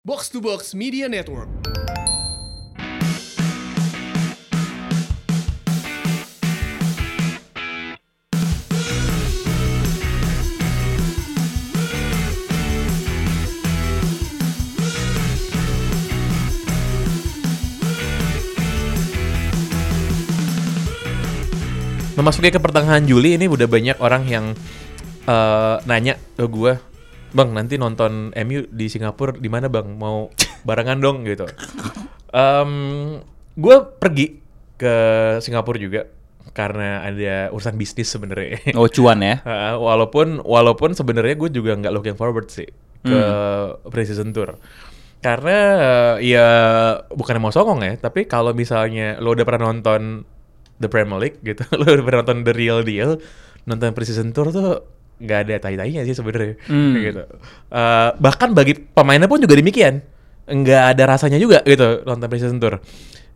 Box to Box Media Network. memasuki ke pertengahan Juli ini udah banyak orang yang eh, nanya ke gue, bang nanti nonton MU di Singapura di mana bang? Mau barengan dong gitu. gue pergi ke Singapura juga karena ada urusan bisnis sebenarnya. Oh cuan ya? Walaupun walaupun sebenarnya gue juga nggak looking forward sih ke preseason tour. Karena uh, ya bukan mau songong ya, tapi kalau misalnya lo udah pernah nonton The Premier League gitu, lo udah pernah nonton The Real Deal, nonton preseason tour tuh nggak ada tai-tainya sih sebenarnya Hmm. Gitu. Uh, bahkan bagi pemainnya pun juga demikian, nggak ada rasanya juga gitu nonton preseason tour.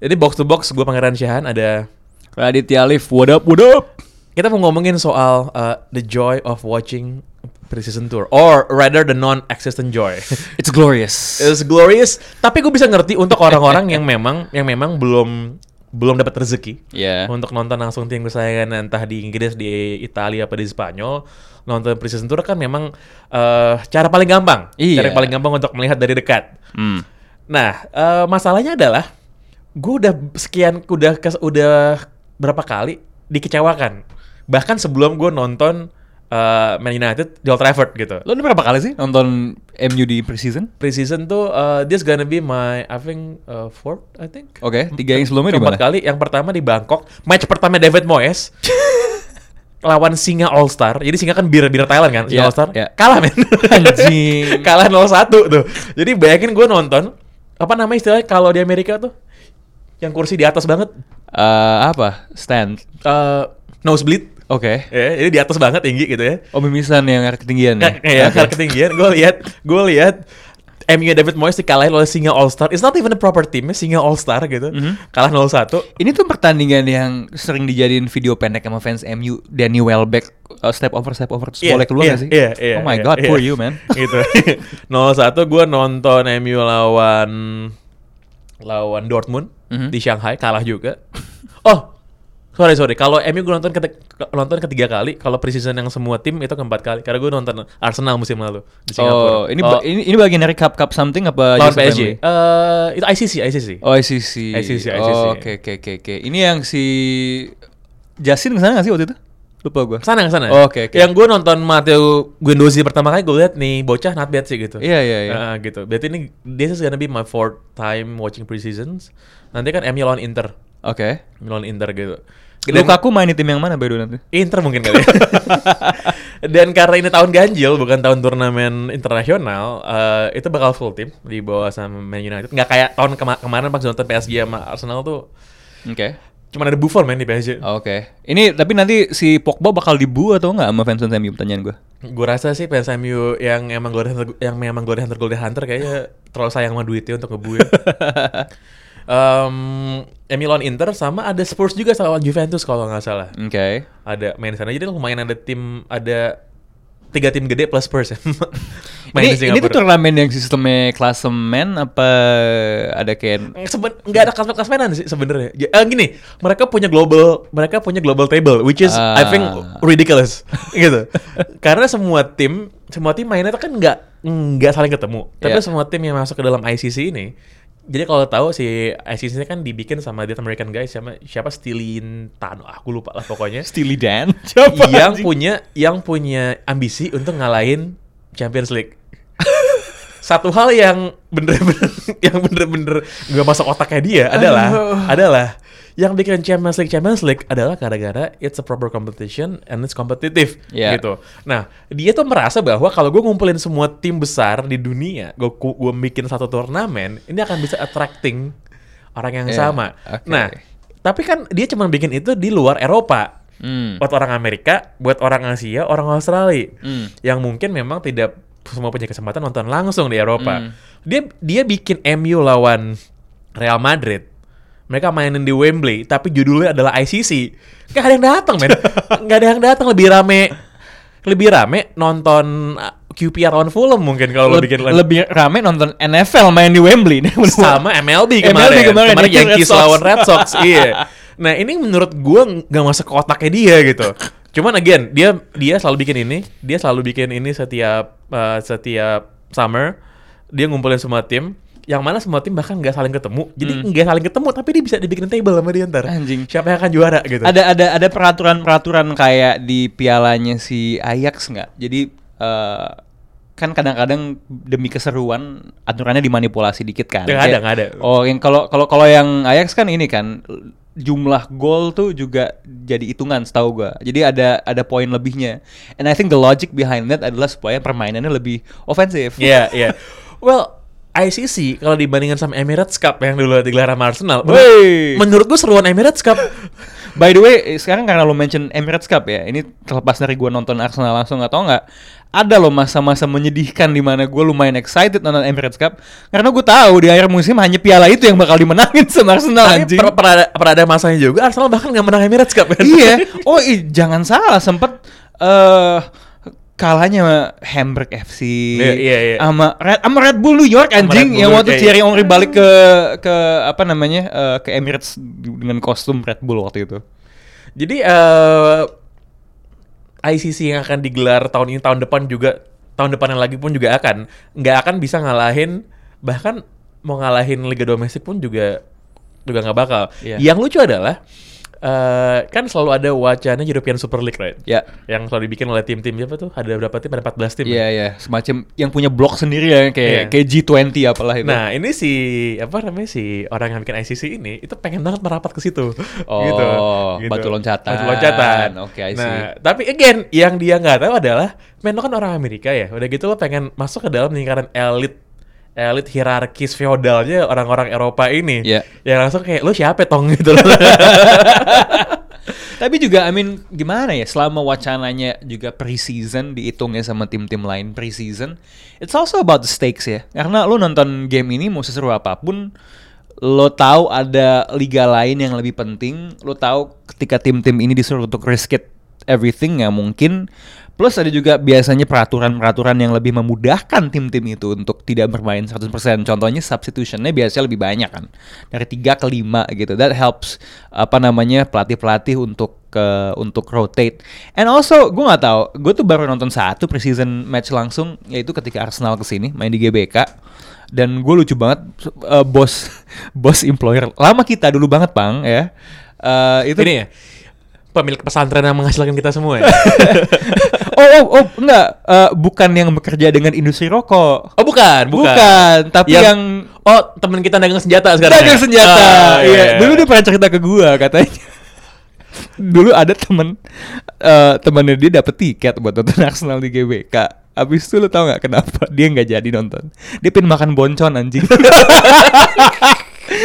Jadi box to box gue Pangeran Syahan ada Raditya Alif, what up, what up? kita mau ngomongin soal uh, the joy of watching preseason tour or rather the non-existent joy. It's glorious. It's glorious, tapi gue bisa ngerti untuk orang-orang yang memang yang memang belum belum dapat rezeki Ya. untuk nonton langsung tim kesayangan entah di Inggris, di Italia apa di Spanyol. Nonton preseason tour kan memang uh, cara paling gampang, Iya. cara paling gampang untuk melihat dari dekat. Hmm. Nah, eh, masalahnya adalah gue udah sekian udah kes, udah berapa kali dikecewakan. Bahkan sebelum gue nonton eh, Man United di Old Trafford gitu. Lo ini berapa kali sih nonton MU di preseason? Preseason tuh eh, this gonna be my I think eh, fourth I think. Oke, tiga yang sebelumnya di mana? kali. Yang pertama di Bangkok. Match pertama David Moyes. lawan Singa All Star. Jadi Singa kan bir bir Thailand kan, Singa Iya, All Star. iya. Kalah men. Anjing. Kalah 0-1 tuh. Jadi bayangin gue nonton apa namanya istilahnya kalau di Amerika tuh yang kursi di atas banget Eh, apa? Stand. eh nosebleed Oke. ya jadi di atas banget tinggi gitu ya Oh, mimisan yang ketinggian ya? Oke. karena ketinggian gue lihat gue lihat MU David Moyes dikalahin oleh Singa All Star it's not even a proper team Singa All Star gitu Mhm. kalah 0-1 Ini tuh pertandingan yang sering dijadiin video pendek sama fans MU. Danny Welbeck uh, step over step over terus Iya, boleh keluar iya, nggak sih? Iya, iya. oh my iya, god, iya. poor you man. gitu. 0-1 gue nonton MU lawan lawan Dortmund Mhm. di Shanghai kalah juga. Oh, sorry sorry. Kalau MU gue nonton keti- ke- nonton ketiga kali. Kalau preseason yang semua tim itu keempat kali. Karena gue nonton Arsenal musim lalu di Singapura. Oh, ini ba- ini ini bagian dari cup cup something apa lawan PSG. Eh, itu ICC, ICC. Oh ICC. ICC, ICC. Oh, Oke oke oke oke. Ini yang si Jasin ke sana nggak sih waktu itu? Lupa gue. Ke sana ke sana. Oh, oke, oke. Yang gue nonton Matteo Guendouzi pertama kali gue lihat nih bocah not bad sih gitu. Iya iya iya. Ah, gitu. Berarti ini this is gonna be my fourth time watching preseasons. Nanti kan MU lawan Inter. Oke. MU lawan Inter gitu. Dan- Lukaku main di tim yang mana by the way nanti? Inter mungkin kali. ya. Dan karena ini tahun ganjil bukan tahun turnamen internasional, eh, itu bakal full tim di bawah sama Man United. Nggak kayak tahun kema- kemarin pas nonton PSG sama Arsenal tuh Oke. cuma ada Buffon main di PSG. Oke. Ini tapi nanti si Pogba bakal dibu atau nggak sama fans fans MU pertanyaan gue? Gue rasa sih fans MU yang emang Golden Hunter, yang memang Golden Hunter Golden Hunter kayaknya terlalu sayang sama duitnya untuk ngebu ya. MU lawan Inter sama ada Spurs juga sama Juventus kalau nggak salah. Oke. Ada main di sana jadi lumayan ada tim ada tiga tim gede plus Spurs ya. Ini, ini tuh turnamen yang sistemnya klasemen apa ada kayak Seben nggak ada kelas klasemenan sih sebenarnya. Ya, eh, gini, mereka punya global, mereka punya global table, which is I think Ah. ridiculous, gitu. Karena semua tim, semua tim mainnya kan nggak nggak saling ketemu. Tapi Yeah. semua tim yang masuk ke dalam ICC ini, jadi kalau tahu si ini kan dibikin sama Dead American guys, siapa siapa Stilin Tano, aku lupa lah pokoknya. Steely Dan. yang punya yang punya ambisi untuk ngalahin Champions League. Satu hal yang bener-bener yang bener-bener nggak masuk otaknya dia adalah Aduh. adalah yang bikin Champions League Champions League adalah gara-gara it's a proper competition and it's competitive Yeah. gitu. Nah dia tuh merasa bahwa kalau gue ngumpulin semua tim besar di dunia, gue gue bikin satu turnamen, ini akan bisa attracting orang yang Yeah, sama. oke. Nah tapi kan dia cuma bikin itu di luar Eropa Hmm. buat orang Amerika, buat orang Asia, orang Australia, Hmm. yang mungkin memang tidak semua punya kesempatan nonton langsung di Eropa. Hmm. Dia dia bikin MU lawan Real Madrid. Mereka mainin di Wembley, tapi judulnya adalah ICC. Gak ada yang datang, men. Gak ada yang datang lebih rame. lebih rame nonton uh, QPR lawan Fulham mungkin kalau lo Le- bikin lebih rame nonton NFL main di Wembley sama MLB MLB kemarin. kemarin, kemarin Yankees lawan Red Sox. iya. Nah, ini menurut gua nggak masuk ke otaknya dia gitu. Cuman again, dia dia selalu bikin ini, dia selalu bikin ini setiap uh, setiap summer dia ngumpulin semua tim yang mana semua tim bahkan nggak saling ketemu jadi nggak saling ketemu tapi dia bisa dibikin table sama dia ntar Hmm. Anjing. siapa yang akan juara gitu ada ada ada peraturan-peraturan kayak di pialanya si Ajax nggak? Jadi eh, kan kadang-kadang demi keseruan aturannya dimanipulasi dikit kan. Nggak ada, nggak ada. Oh, yang kalau kalau kalau yang Ajax kan ini kan jumlah gol tuh juga jadi hitungan setahu gua. Jadi ada ada poin lebihnya. And I think the logic behind that adalah supaya permainannya lebih ofensif. Iya, iya. Well, ICC kalau dibandingkan sama Emirates Cup yang dulu digelar sama Arsenal, Wey. menurut gue seruan Emirates Cup. By the way, sekarang karena lo mention Emirates Cup ya, ini terlepas dari gua nonton Arsenal langsung atau enggak, ada loh masa-masa menyedihkan di mana gue lumayan excited nonton Emirates Cup karena gue tahu di akhir musim hanya piala itu yang bakal dimenangin sama Arsenal Tapi anjing. per, pernah, ada, pernah ada masanya juga Arsenal bahkan nggak menang Emirates Cup kan? iya. Oh, i- jangan salah sempet eh kalahnya sama Hamburg FC Iya, iya, iya. sama Red sama Red Bull New York anjing Bull yang waktu York, Thierry iya. Henry balik ke ke apa namanya eh, ke Emirates dengan kostum Red Bull waktu itu. Jadi eh ICC yang akan digelar tahun ini tahun depan juga tahun depan yang lagi pun juga akan nggak akan bisa ngalahin bahkan mau ngalahin liga domestik pun juga juga nggak bakal. Iya. Yang lucu adalah eh kan selalu ada wacana European Super League, right? Ya. Yang selalu dibikin oleh tim-tim apa tuh? Ada berapa tim? Ada 14 tim. Iya iya, semacam yang punya blok sendiri ya kayak kayak G20 apalah itu. Nah ini si apa namanya si orang yang bikin ICC ini itu pengen banget merapat ke situ. Oh, gitu, batu loncatan. Batu loncatan. Oke, I see. Nah tapi again yang dia nggak tahu adalah, men lo kan orang Amerika ya. Udah gitu lo pengen masuk ke dalam lingkaran elit elit hierarkis feodalnya orang-orang Eropa ini. Iya. Yang langsung kayak lo siapa tong gitu loh. Tapi juga I mean gimana ya selama wacananya juga pre-season dihitungnya sama tim-tim lain pre-season, it's also about the stakes ya. Karena lo nonton game ini mau seseru apa pun lo tahu ada liga lain yang lebih penting, lo tahu ketika tim-tim ini disuruh untuk risk it everything nggak mungkin. Plus ada juga biasanya peraturan-peraturan yang lebih memudahkan tim-tim itu untuk tidak bermain 100%. Contohnya substitutionnya biasanya lebih banyak kan. Dari 3 ke 5 gitu. That helps apa namanya pelatih-pelatih untuk ke untuk rotate. And also gue nggak tahu, gue tuh baru nonton satu preseason match langsung yaitu ketika Arsenal ke sini main di GBK dan gue lucu banget eh, bos bos employer lama kita dulu banget bang ya Eh, itu ini ya pemilik pesantren yang menghasilkan kita semua ya. oh, oh, oh, enggak. Eh, bukan yang bekerja dengan industri rokok. Oh bukan, bukan. Bukan, tapi yang, oh temen kita dagang senjata sekarang. dagang ya? senjata. Ah, iya. iya. Dulu dia pernah cerita ke gua katanya. Dulu ada temen eh temannya dia dapet tiket buat nonton Arsenal di GBK. Abis itu lu tau gak kenapa dia nggak jadi nonton? Dia pengen makan boncon anjing.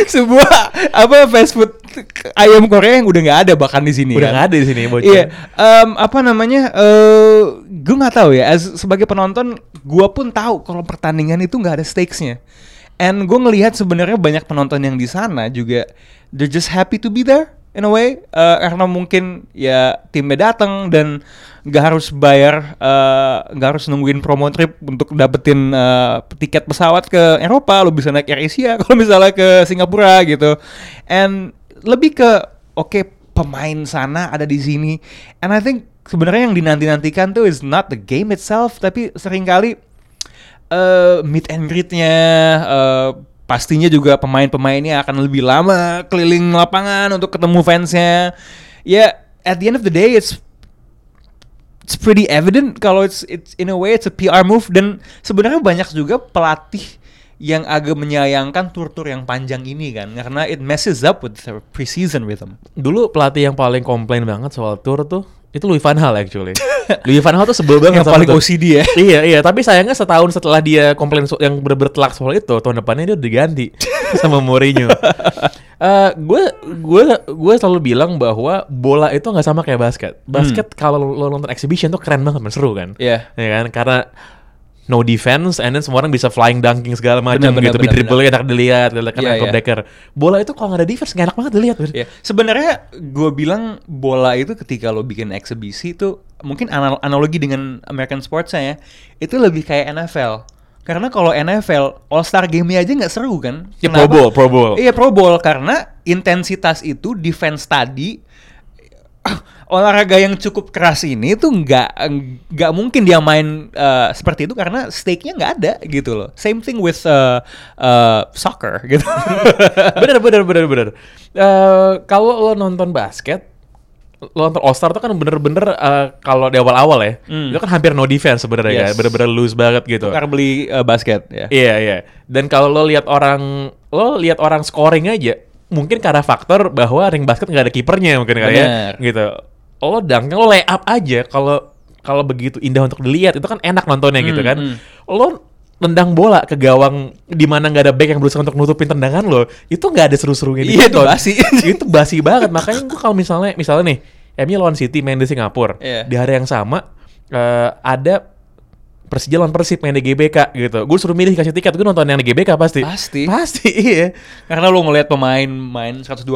Sebuah apa fast food ayam Korea yang udah nggak ada bahkan di sini. Udah kan. nggak ada di sini bocor. Iya, em, apa namanya? Eh, gue nggak tahu ya. As, sebagai penonton, gue pun tahu kalau pertandingan itu nggak ada stakesnya. And gue ngelihat sebenarnya banyak penonton yang di sana juga they're just happy to be there in a way Eh, karena mungkin ya timnya datang dan nggak harus bayar eh, nggak harus nungguin promo trip untuk dapetin eh, tiket pesawat ke Eropa lo bisa naik Air Asia kalau misalnya ke Singapura gitu and lebih ke oke pemain sana ada di sini. And I think sebenarnya yang dinanti-nantikan tuh is not the game itself tapi sering kali eh meet and greet-nya eh, pastinya juga pemain-pemainnya akan lebih lama keliling lapangan untuk ketemu fansnya. Ya at the end of the day it's it's pretty evident kalau it's it's in a way it's a PR move. Dan sebenarnya banyak juga pelatih yang agak menyayangkan tur-tur yang panjang ini kan karena it messes up with their preseason rhythm. Dulu pelatih yang paling komplain banget soal tour tuh itu Louis van Gaal actually. Louis van Gaal tuh sebel banget Yang sama paling. OCD ya. iya iya tapi sayangnya setahun setelah dia komplain so- yang bener-bener telak soal itu tahun depannya dia udah diganti sama Mourinho. Eh, gue gue gue selalu bilang bahwa bola itu nggak sama kayak basket. Basket kalau lo nonton exhibition tuh keren banget, seru kan? Iya. Ya kan? Karena no defense and then semua orang bisa flying dunking segala macam gitu. Beat dribble enak dilihat, kan ankle iya. breaker. Bola itu kalau nggak ada defense nggak enak banget dilihat. Ya, sebenarnya gue bilang bola itu ketika lo bikin eksebisi itu mungkin anal- analogi dengan American sports ya, itu lebih kayak NFL. Karena kalau NFL All Star game-nya aja nggak seru kan? Ya, Pro Bowl, Pro Bowl. Iya Pro Bowl karena intensitas itu defense tadi olahraga yang cukup keras ini tuh nggak nggak mungkin dia main uh, seperti itu karena stake-nya nggak ada gitu loh. Same thing with uh, uh, soccer gitu. bener bener bener bener. Eh, kalau lo nonton basket, lo nonton All Star tuh kan bener-bener eh, kalau di awal-awal ya, Hmm. itu kan hampir no defense sebenarnya Yes. kan, bener-bener loose banget gitu. Tukar beli uh, basket ya. Iya iya. Dan kalau lo lihat orang, lo lihat orang scoring aja, mungkin karena faktor bahwa ring basket nggak ada kipernya mungkin kali ya, gitu. Lo dangnya lo lay up aja kalau kalau begitu indah untuk dilihat itu kan enak nontonnya gitu Hmm, kan. hmm. Lo tendang bola ke gawang di mana nggak ada back yang berusaha untuk nutupin tendangan lo, itu nggak ada seru-serunya di Iya, itu basi. itu basi banget. Makanya gue kalau misalnya misalnya nih, MU lawan City main di Singapura, Iya. di hari yang sama eh, ada Persija lawan Persib main di GBK gitu. Gue suruh milih kasih tiket, gue nonton yang di GBK pasti. Pasti. Pasti iya. Karena lo ngelihat pemain main 120%,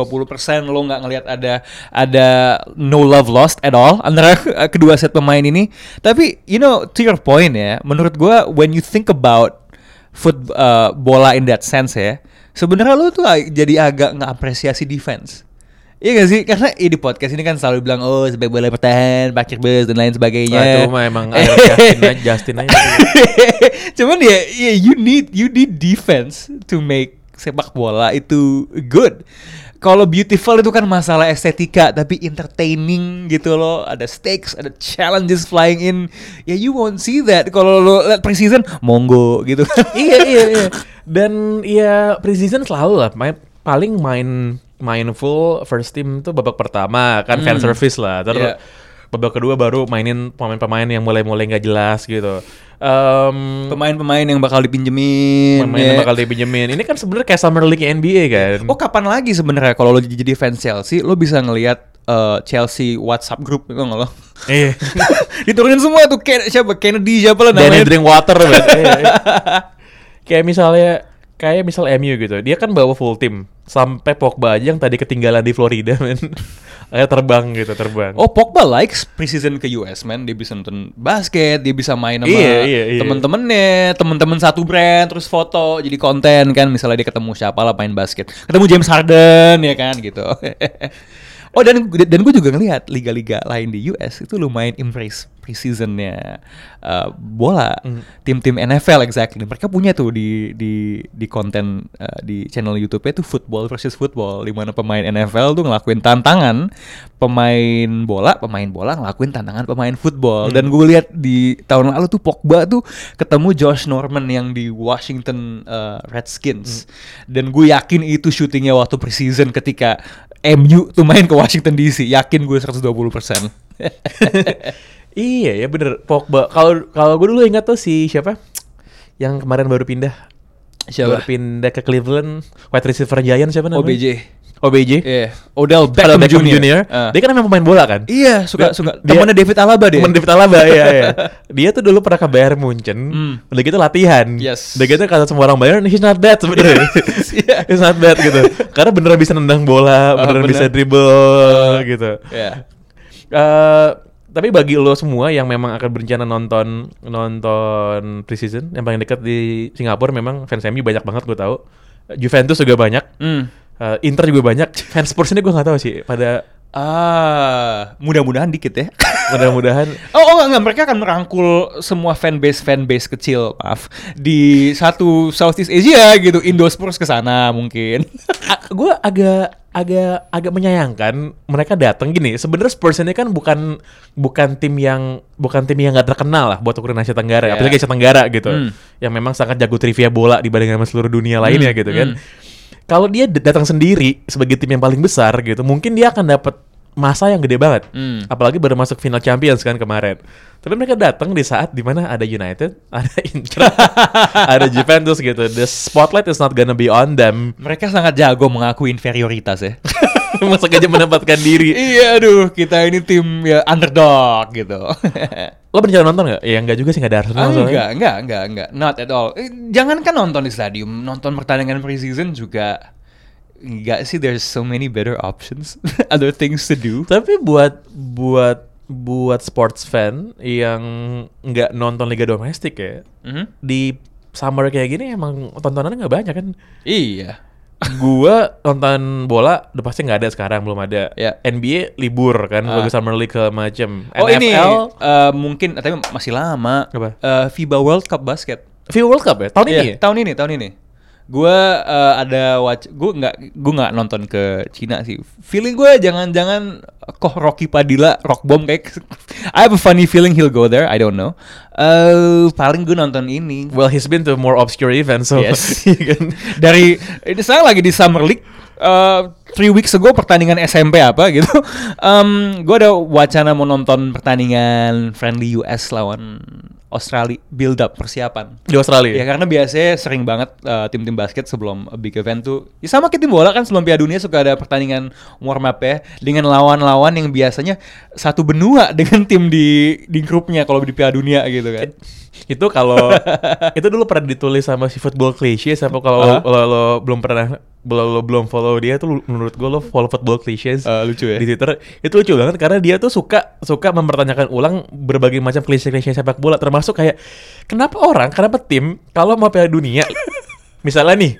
lo nggak ngelihat ada ada no love lost at all antara kedua set pemain ini. Tapi you know to your point ya, menurut gua when you think about foot uh, bola in that sense ya, sebenarnya lo tuh jadi agak nggak apresiasi defense. Iya gak sih? Karena ya di podcast ini kan selalu bilang oh sebaik bola bertahan, bakir bus dan lain sebagainya. Nah, itu mah emang Justin aja, Justin aja. Cuman ya, ya you need you need defense to make sepak bola itu good. Kalau beautiful itu kan masalah estetika, tapi entertaining gitu loh. Ada stakes, ada challenges flying in. Ya you won't see that kalau lo liat preseason, monggo gitu. iya iya iya. Dan ya preseason selalu lah main, paling main main full first team tuh babak pertama kan fan Hmm. service lah. Terus Iya. babak kedua baru mainin pemain-pemain yang mulai-mulai nggak jelas gitu. Em, Pemain-pemain yang bakal dipinjemin. pemain yang ya. bakal dipinjemin. Ini kan sebenarnya kayak summer league NBA kan. Oh kapan lagi sebenarnya kalau lo jadi fans Chelsea, lo bisa ngelihat eh, Chelsea WhatsApp group itu nggak lo? Iya. Diturunin semua tuh Ken, siapa Kennedy siapa lah Danny namanya. drink water. Iya, iya. kayak misalnya kayak misal MU gitu. Dia kan bawa full tim sampai Pogba aja yang tadi ketinggalan di Florida men. Akhirnya terbang gitu, terbang. Oh Pogba likes preseason ke US man Dia bisa nonton basket Dia bisa main sama Iya, iya, iya. temen-temennya Temen-temen satu brand Terus foto Jadi konten kan Misalnya dia ketemu siapa lah main basket Ketemu James Harden ya kan gitu Oh dan dan gue juga ngelihat liga-liga lain di US itu lumayan embrace preseasonnya uh, bola. Hmm. tim-tim NFL exactly. Mereka punya tuh di di di konten uh, di channel YouTube-nya tuh football versus football di mana pemain NFL tuh ngelakuin tantangan pemain bola pemain bola ngelakuin tantangan pemain football. Hmm. dan gue lihat di tahun lalu tuh Pogba tuh ketemu Josh Norman yang di Washington uh, Redskins. Dan gue yakin itu syutingnya waktu preseason ketika MU tuh main ke Washington DC yakin gue 120% Iya ya bener Pogba. Kalau kalau gue dulu ingat tuh si siapa? Yang kemarin baru pindah. Siapa? Baru pindah ke Cleveland. Wide receiver Giant siapa namanya? OBJ OBJ. Iya Odell Beckham, Beckham, Beckham. Jr. Ah. Dia kan emang pemain bola kan? Iya suka Dia- suka dia- temannya David Alaba deh Temen David Alaba ya, ya. Dia tuh dulu pernah ke Bayern Munchen. Hmm. Udah gitu latihan. Yes. Udah gitu kata semua orang Bayern, he's not bad sebenarnya. Iya. he's not bad gitu. Karena beneran bisa nendang bola, Ah, beneran bener. bisa dribble gitu. Iya Eh, tapi bagi lo semua yang memang akan berencana nonton nonton preseason yang paling dekat di Singapura memang fans MU banyak banget gue tahu. Juventus juga banyak. Hmm. Eh, Inter juga banyak. Fans Spurs ini gue nggak tahu sih. Pada Ah, mudah-mudahan dikit ya. mudah-mudahan Oh, oh enggak, mereka akan merangkul semua fanbase fanbase kecil, maaf, di satu Southeast Asia gitu, Indo Spurs ke sana mungkin. gue agak agak agak menyayangkan mereka datang gini. Sebenarnya Spurs ini kan bukan bukan tim yang bukan tim yang nggak terkenal lah buat ukuran Asia Tenggara, Yeah. apalagi Asia Tenggara gitu. Hmm. Yang memang sangat jago trivia bola dibandingkan sama seluruh dunia lainnya Hmm, gitu kan. hmm. Kalau dia datang sendiri sebagai tim yang paling besar gitu, mungkin dia akan dapat masa yang gede banget. Hmm. Apalagi baru masuk final Champions kan kemarin. Tapi mereka datang di saat di mana ada United, ada Inter, ada Juventus gitu. The spotlight is not gonna be on them. Mereka sangat jago mengaku inferioritas ya. Emang sengaja menempatkan diri. iya, aduh, kita ini tim ya underdog gitu. Lo berencana nonton nggak? Ya enggak juga sih nggak ada Arsenal Ah, soalnya. enggak, enggak, enggak, enggak, not at all. Eh, Jangankan nonton di stadium, nonton pertandingan preseason juga enggak sih. There's so many better options, other things to do. Tapi buat buat buat sports fan yang nggak nonton liga domestik ya, Mhm. di summer kayak gini emang tontonannya nggak banyak kan. Iya. Gua nonton bola udah pasti nggak ada sekarang belum ada. Ya. NBA libur kan, Ah. sebagai summer league ke macam. Oh ini NFL eh, mungkin tapi masih lama. Apa? Eh, FIBA World Cup basket. FIFA World Cup ya tahun Iya, ini. ya? tahun ini, tahun ini. Gua eh, ada watch, gue nggak, gue nggak nonton ke Cina sih. Feeling gue jangan-jangan kok Rocky Padilla rock bomb kayak. I have a funny feeling he'll go there. I don't know. Eh paling gue nonton ini. Well, he's been to more obscure events, so Yes. Dari ini saya lagi di Summer League. eh, three weeks ago pertandingan SMP apa gitu. Um, gue ada wacana mau nonton pertandingan friendly US lawan Australia build up persiapan. di Australia. Ya karena biasanya sering banget uh, tim-tim basket sebelum a big event tuh ya sama kayak tim bola kan sebelum Piala Dunia suka ada pertandingan warm up ya dengan lawan-lawan yang biasanya satu benua dengan tim di di grupnya kalau di Piala Dunia gitu kan. itu kalau itu dulu pernah ditulis sama si football cliché sama kalau Hah? lo, lo, lo belum pernah belum lo belum follow dia tuh menurut gue lo follow football clichés Eh, lucu ya? di Twitter itu lucu banget karena dia tuh suka suka mempertanyakan ulang berbagai macam klise-klise sepak bola termasuk kayak kenapa orang kenapa tim kalau mau Piala Dunia misalnya nih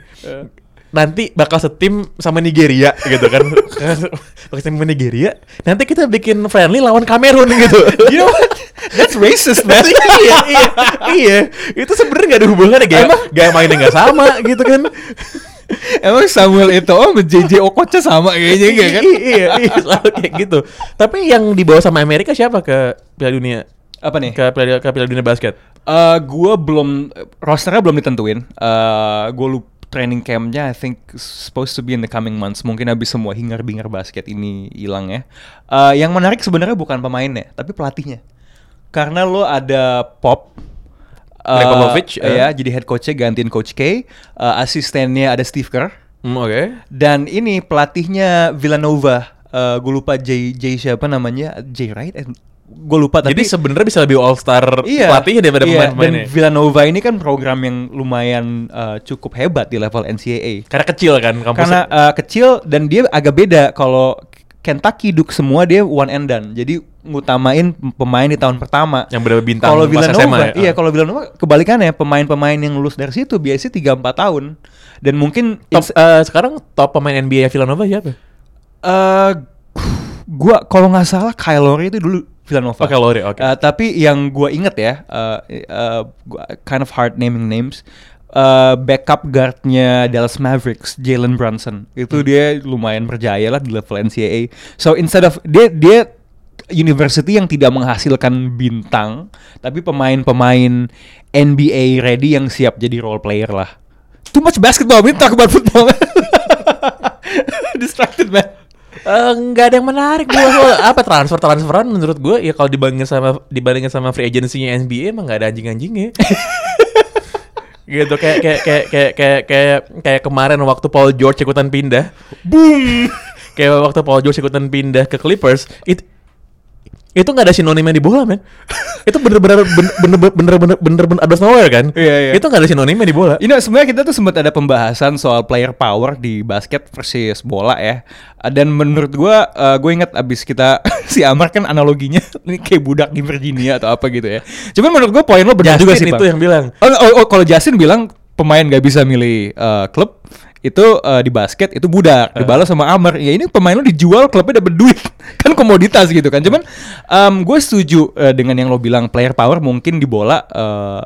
nanti bakal setim sama Nigeria gitu kan bakal setim sama Nigeria nanti kita bikin friendly lawan Kamerun gitu You know what? That's racist man. iya, iya, iya. Itu sebenarnya gak ada hubungannya gak, gak mainnya gak sama gitu kan. Emang Samuel Eto'o sama JJ Okocha sama kayaknya enggak kan? iya, iya, selalu kayak gitu. Tapi yang dibawa sama Amerika siapa ke Piala Dunia? Apa nih? Ke Piala, ke Piala Dunia basket? Eh, gua belum rosternya belum ditentuin. Eh, gua lupa training campnya I think supposed to be in the coming months. Mungkin habis semua hingar-bingar basket ini hilang ya. Eh, yang menarik sebenarnya bukan pemainnya, tapi pelatihnya. Karena lo ada Pop Eh, Popovich, eh. ya, jadi head coachnya gantiin Coach K. Eh, asistennya ada Steve Kerr. Hmm, Oke. Dan ini pelatihnya Villanova. Eh gue lupa J J siapa namanya? J Wright? Eh, gue lupa tapi Jadi sebenarnya bisa lebih all star iya, pelatihnya daripada iya, pemain-pemainnya. Dan Villanova ini kan program yang lumayan eh, cukup hebat di level NCAA. Karena kecil kan kampusnya. Karena eh, kecil dan dia agak beda kalau Kentucky Duke semua dia one and done. Jadi ngutamain pemain di tahun pertama. Yang bener bintang Kalau pas Villanova, SMA ya? iya kalau Villanova kebalikannya pemain-pemain yang lulus dari situ biasanya 3 4 tahun. Dan mungkin Top, eh, sekarang top pemain NBA Villanova siapa? Eh, gua kalau nggak salah Kyle Lowry itu dulu Villanova. Oh, Kyle Lowry, oke. Eh, tapi yang gua inget ya, eh, eh, gua kind of hard naming names. Eh, backup guardnya Dallas Mavericks, Jalen Brunson, itu Hmm. dia lumayan berjaya lah di level NCAA. So instead of dia dia university yang tidak menghasilkan bintang, tapi pemain-pemain NBA ready yang siap jadi role player lah. Too much basketball, we talk about football. Distracted man. Eh, nggak ada yang menarik gua gua- apa transfer transferan menurut gue ya kalau dibandingin sama dibandingin sama free agency-nya NBA emang nggak ada anjing-anjingnya gitu kayak kayak kayak kayak kayak kayak kayak kemarin waktu Paul George ikutan pindah. Boom! Kayak waktu Paul George ikutan pindah ke Clippers itu itu nggak ada sinonimnya di bola men itu bener-bener bener-bener bener-bener bener-bener of nowhere kan Iya, iya. itu nggak ada sinonimnya di bola You know, sebenarnya kita tuh sempat ada pembahasan soal player power di basket versus bola ya. Dan menurut gua, uh, gue inget abis kita si Amar kan analoginya ini kayak budak di Virginia atau apa gitu ya. Cuman menurut gua poin lo benar Justin juga sih itu Bang. yang bilang Oh, oh, oh, kalau Justin bilang pemain gak bisa milih uh, klub itu uh, di basket itu budak dibalas sama Amar ya ini pemain lo dijual klubnya dapat duit. Kan komoditas gitu kan. Cuman um, gue setuju uh, dengan yang lo bilang player power mungkin di bola uh,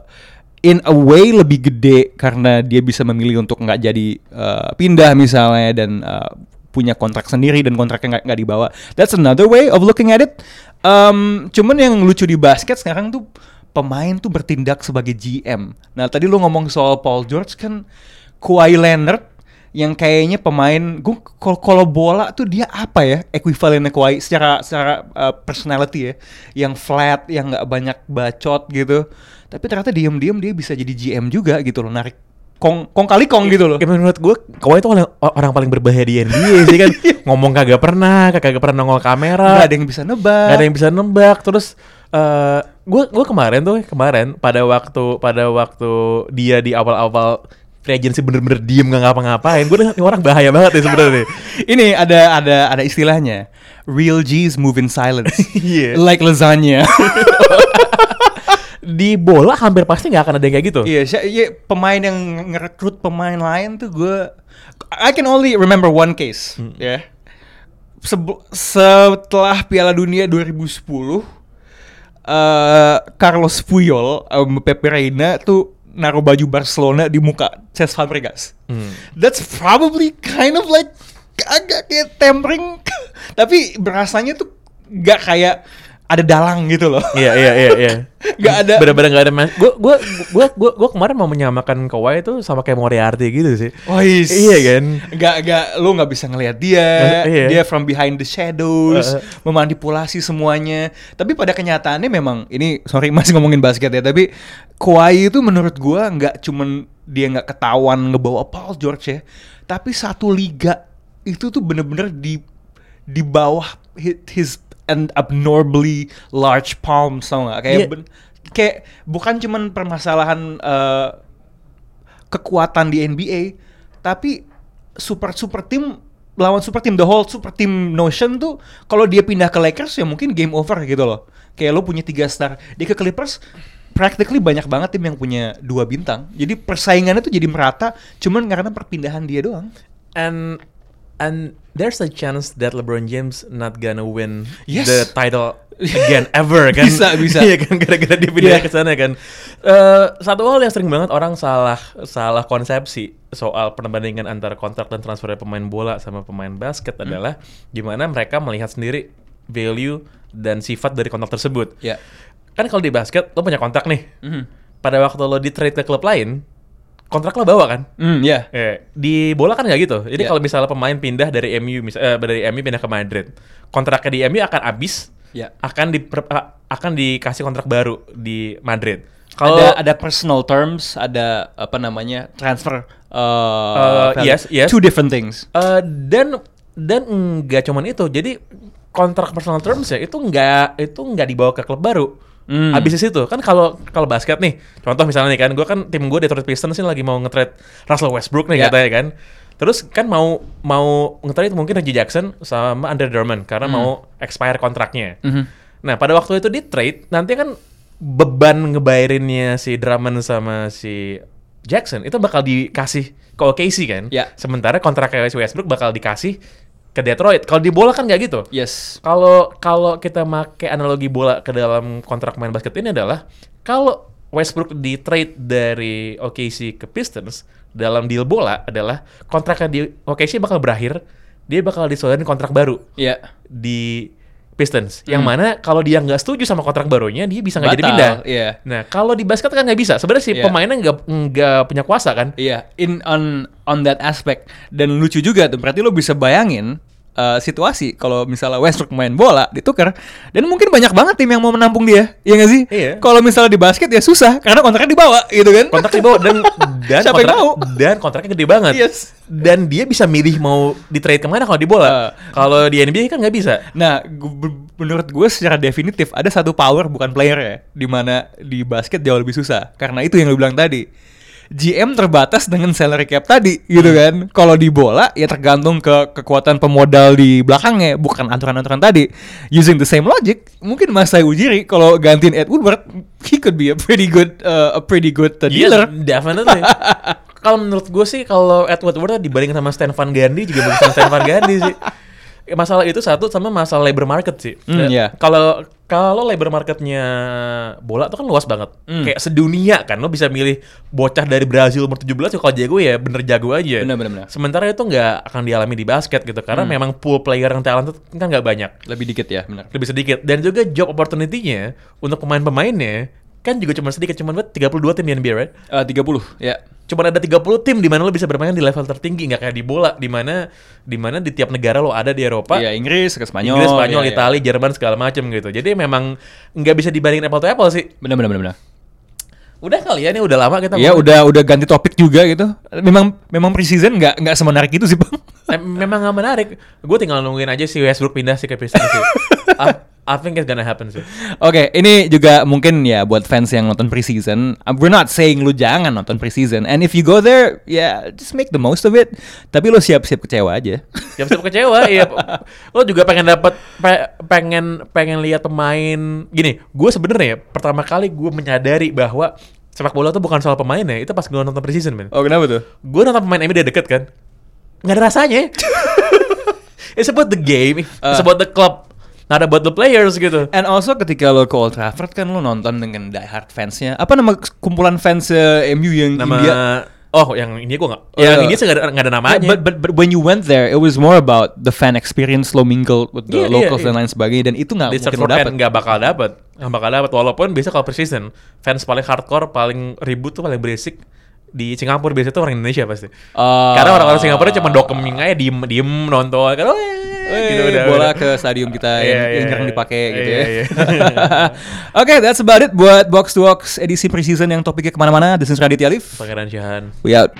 in a way lebih gede karena dia bisa memilih untuk nggak jadi uh, pindah misalnya dan uh, punya kontrak sendiri dan kontraknya nggak nggak dibawa. That's another way of looking at it. Um, cuman yang lucu di basket sekarang tuh pemain tuh bertindak sebagai GM. Nah tadi lu ngomong soal Paul George kan Kawhi Leonard yang kayaknya pemain gue kalau bola tuh dia apa ya ekuivalennya Kawhi? Secara secara uh, personality ya. Yang flat yang nggak banyak bacot gitu. Tapi ternyata diem-diem dia bisa jadi GM juga gitu loh narik kong kong kali kong gitu loh. Ya, menurut gue Kawhi itu orang, orang paling berbahaya di NBA sih kan. Ngomong kagak pernah kagak pernah nongol kamera. Gak ada yang bisa nebak. Gak ada yang bisa nembak terus gue gue kemarin tuh kemarin pada waktu pada waktu dia di awal-awal free agency bener-bener diem gak ngapa-ngapain gue ini orang bahaya banget ya sebenarnya Ini ada ada ada istilahnya. Real G's move in silence. Iya. Like lasagna. di bola hampir pasti nggak akan ada yang kayak gitu Iya, sy- iya, pemain yang ngerekrut pemain lain tuh gue I can only remember one case, ya. Sebe- setelah Piala Dunia 2010 eh Carlos Puyol um, Pepe Reina tuh naruh baju Barcelona di muka Cesc Fabregas. Hmm. That's probably kind of like agak kayak tempering, tapi berasanya tuh gak kayak ada dalang gitu loh. iya iya iya iya Gak ada bener-bener gak ada mas gue gue gue gue gue kemarin mau menyamakan Kawhi itu sama kayak Moriarty gitu sih Wais. Iya kan? Gak, gak, lu nggak bisa ngelihat dia. Iya. Dia from behind the shadows, Uh, uh. memanipulasi semuanya. Tapi pada kenyataannya memang ini sorry masih ngomongin basket ya, tapi Kawhi itu menurut gua nggak cuman dia nggak ketahuan ngebawa Paul George ya, tapi satu liga itu tuh bener-bener di di bawah hi- his and abnormally large palms tau nggak kayak Iya. ben- kayak bukan cuman permasalahan eh, kekuatan di NBA, tapi super super tim lawan super tim the whole super team notion tuh kalau dia pindah ke Lakers ya mungkin game over gitu loh. Kayak lo punya tiga star, dia ke Clippers practically banyak banget tim yang punya dua bintang. Jadi persaingannya tuh jadi merata cuman karena perpindahan dia doang. and and there's a chance that LeBron James not gonna win Yes. the title again ever kan Bisa, bisa. iya kan gara-gara dia pindah Iya. ke sana kan Eh, satu hal yang sering banget orang salah salah konsepsi soal perbandingan antara kontrak dan transfer pemain bola sama pemain basket Hmm. adalah gimana mereka melihat sendiri value dan sifat dari kontrak tersebut Ya. kan kalau di basket lo punya kontrak nih Mhm. pada waktu lo di trade ke klub lain kontrak lo bawa kan Hmm, ya. Eh, di bola kan nggak gitu. Jadi Iya. kalau misalnya pemain pindah dari MU, mis- eh, dari MU pindah ke Madrid, kontraknya di MU akan habis, Ya. akan di akan dikasih kontrak baru di Madrid. Kalau ada ada personal terms, ada apa namanya transfer. Uh, Uh, yes, yes. Two different things. eh, dan dan nggak cuman itu, jadi kontrak personal terms ya itu nggak itu nggak dibawa ke klub baru. Hmm. Habis di situ kan kalau kalau basket nih, contoh misalnya nih kan, gue kan tim gue Detroit Pistons sih lagi mau nge-trade Russell Westbrook nih Ya. katanya kan. Terus kan mau mau nge-trade mungkin Reggie Jackson sama Andre Drummond karena mau expire kontraknya. Mhm. Nah pada waktu itu di trade nanti kan beban ngebayarinnya si Drummond sama si Jackson itu bakal dikasih ke OKC kan. Ya. Sementara kontraknya si Westbrook bakal dikasih ke Detroit. Kalau di bola kan nggak gitu. Yes. Kalau kalau kita make analogi bola ke dalam kontrak main basket ini adalah kalau Westbrook di trade dari OKC ke Pistons dalam deal bola adalah kontraknya di OKC bakal berakhir, dia bakal disodorkan kontrak baru Ya. di Pistons. Yang mana kalau dia nggak setuju sama kontrak barunya, dia bisa nggak jadi pindah. iya. Nah kalau di basket kan nggak bisa. Sebenarnya si Iya. pemainnya nggak nggak punya kuasa kan. Iya, in on on that aspect dan lucu juga tuh. Berarti lo bisa bayangin uh, situasi kalau misalnya Westbrook main bola ditukar dan mungkin banyak banget tim yang mau menampung dia, iya nggak sih? Iya. Kalau misalnya di basket ya susah karena kontraknya dibawa gitu kan? kontrak di bawah dan dan Siapa kontrak, mau? dan kontraknya gede banget. Yes. Dan dia bisa milih mau di trade ke mana kalau di bola. Uh. kalau di NBA kan nggak bisa. Nah, menurut gue secara definitif ada satu power bukan player ya, di mana di basket jauh lebih susah. Karena itu yang lo bilang tadi. GM terbatas dengan salary cap tadi, gitu kan. Kalau di bola ya tergantung ke kekuatan pemodal di belakangnya, bukan aturan-aturan tadi. Using the same logic, mungkin Masai Ujiri kalau gantiin Ed Woodward, he could be a pretty good uh, a pretty good uh, dealer. Yes, definitely. kalau menurut gue sih kalau Edward Ward dibanding sama Stan Van Gundy juga bagus sama Stan Van Gundy sih. Masalah itu satu sama masalah labor market sih. Ya, iya. Kalau kalau labor marketnya bola tuh kan luas banget. Hmm. Kayak sedunia kan lo bisa milih bocah dari Brazil umur 17 ya kalau jago ya bener jago aja. Benar, benar, benar. Sementara itu nggak akan dialami di basket gitu karena Hmm. memang pool player yang talented kan nggak banyak Lebih dikit ya, benar. lebih sedikit dan juga job opportunity-nya untuk pemain-pemainnya kan juga cuma sedikit cuma buat 32 tim di NBA right? Uh, 30, ya. Cuma ada 30 tim di mana lo bisa bermain di level tertinggi nggak kayak di bola di mana di mana di tiap negara lo ada di Eropa Iya, Inggris, ke Spanyol. Inggris, Spanyol, iya, iya. Italia, Jerman segala macam gitu. Jadi memang nggak bisa dibandingin apple to apple sih. Benar, benar, benar, benar. Udah kali ya, ini udah lama kita Ya ngomongin. udah udah ganti topik juga gitu. Memang memang preseason nggak nggak semenarik itu sih bang. Eh, memang gak menarik. Gue tinggal nungguin aja si Westbrook pindah sih ke Pistons sih. I, I think it's gonna happen sih. Oke, ini juga mungkin ya buat fans yang nonton preseason. uh, We're not saying lu jangan nonton preseason. And if you go there, ya just make the most of it. Tapi lu siap-siap kecewa aja. Siap-siap kecewa, iya. Lo juga pengen dapat pe- pengen pengen lihat pemain gini. Gue sebenarnya pertama kali gue menyadari bahwa sepak bola tuh bukan soal pemain ya. Itu pas gue nonton preseason, men. Oh kenapa tuh? Gue nonton pemain MU dari deket kan. Nggak ada rasanya. It's about the game. It's Uh. about the club. Not about the players gitu. And also ketika lo ke Old Trafford kan lo nonton dengan diehard fansnya. Apa nama kumpulan fans eh, MU yang Nama India? Oh, yang ini gue nggak. Oh, yang iya. ini sih nggak ada, ada namanya. Yeah, but, but but when you went there, it was more about the fan experience lo mingle with the Iya, iya, locals iya. dan lain sebagainya dan itu nggak mungkin lo dapat. nggak bakal dapat nggak bakal dapat walaupun biasa kalau preseason fans paling hardcore paling ribut tuh paling berisik di Singapura biasanya tuh orang Indonesia pasti Ah. karena orang-orang Singapura cuma dokeming aja diem diem nonton kan Eh, gitu udah bola udah. ke stadium kita Iya, yang, iya, yang jarang iya. dipakai gitu Iya, ya. iya. Oke, that's about it buat Box to Box edisi preseason yang topiknya ke mana-mana. This is Raditya Alif. Pangeran Syahan We out.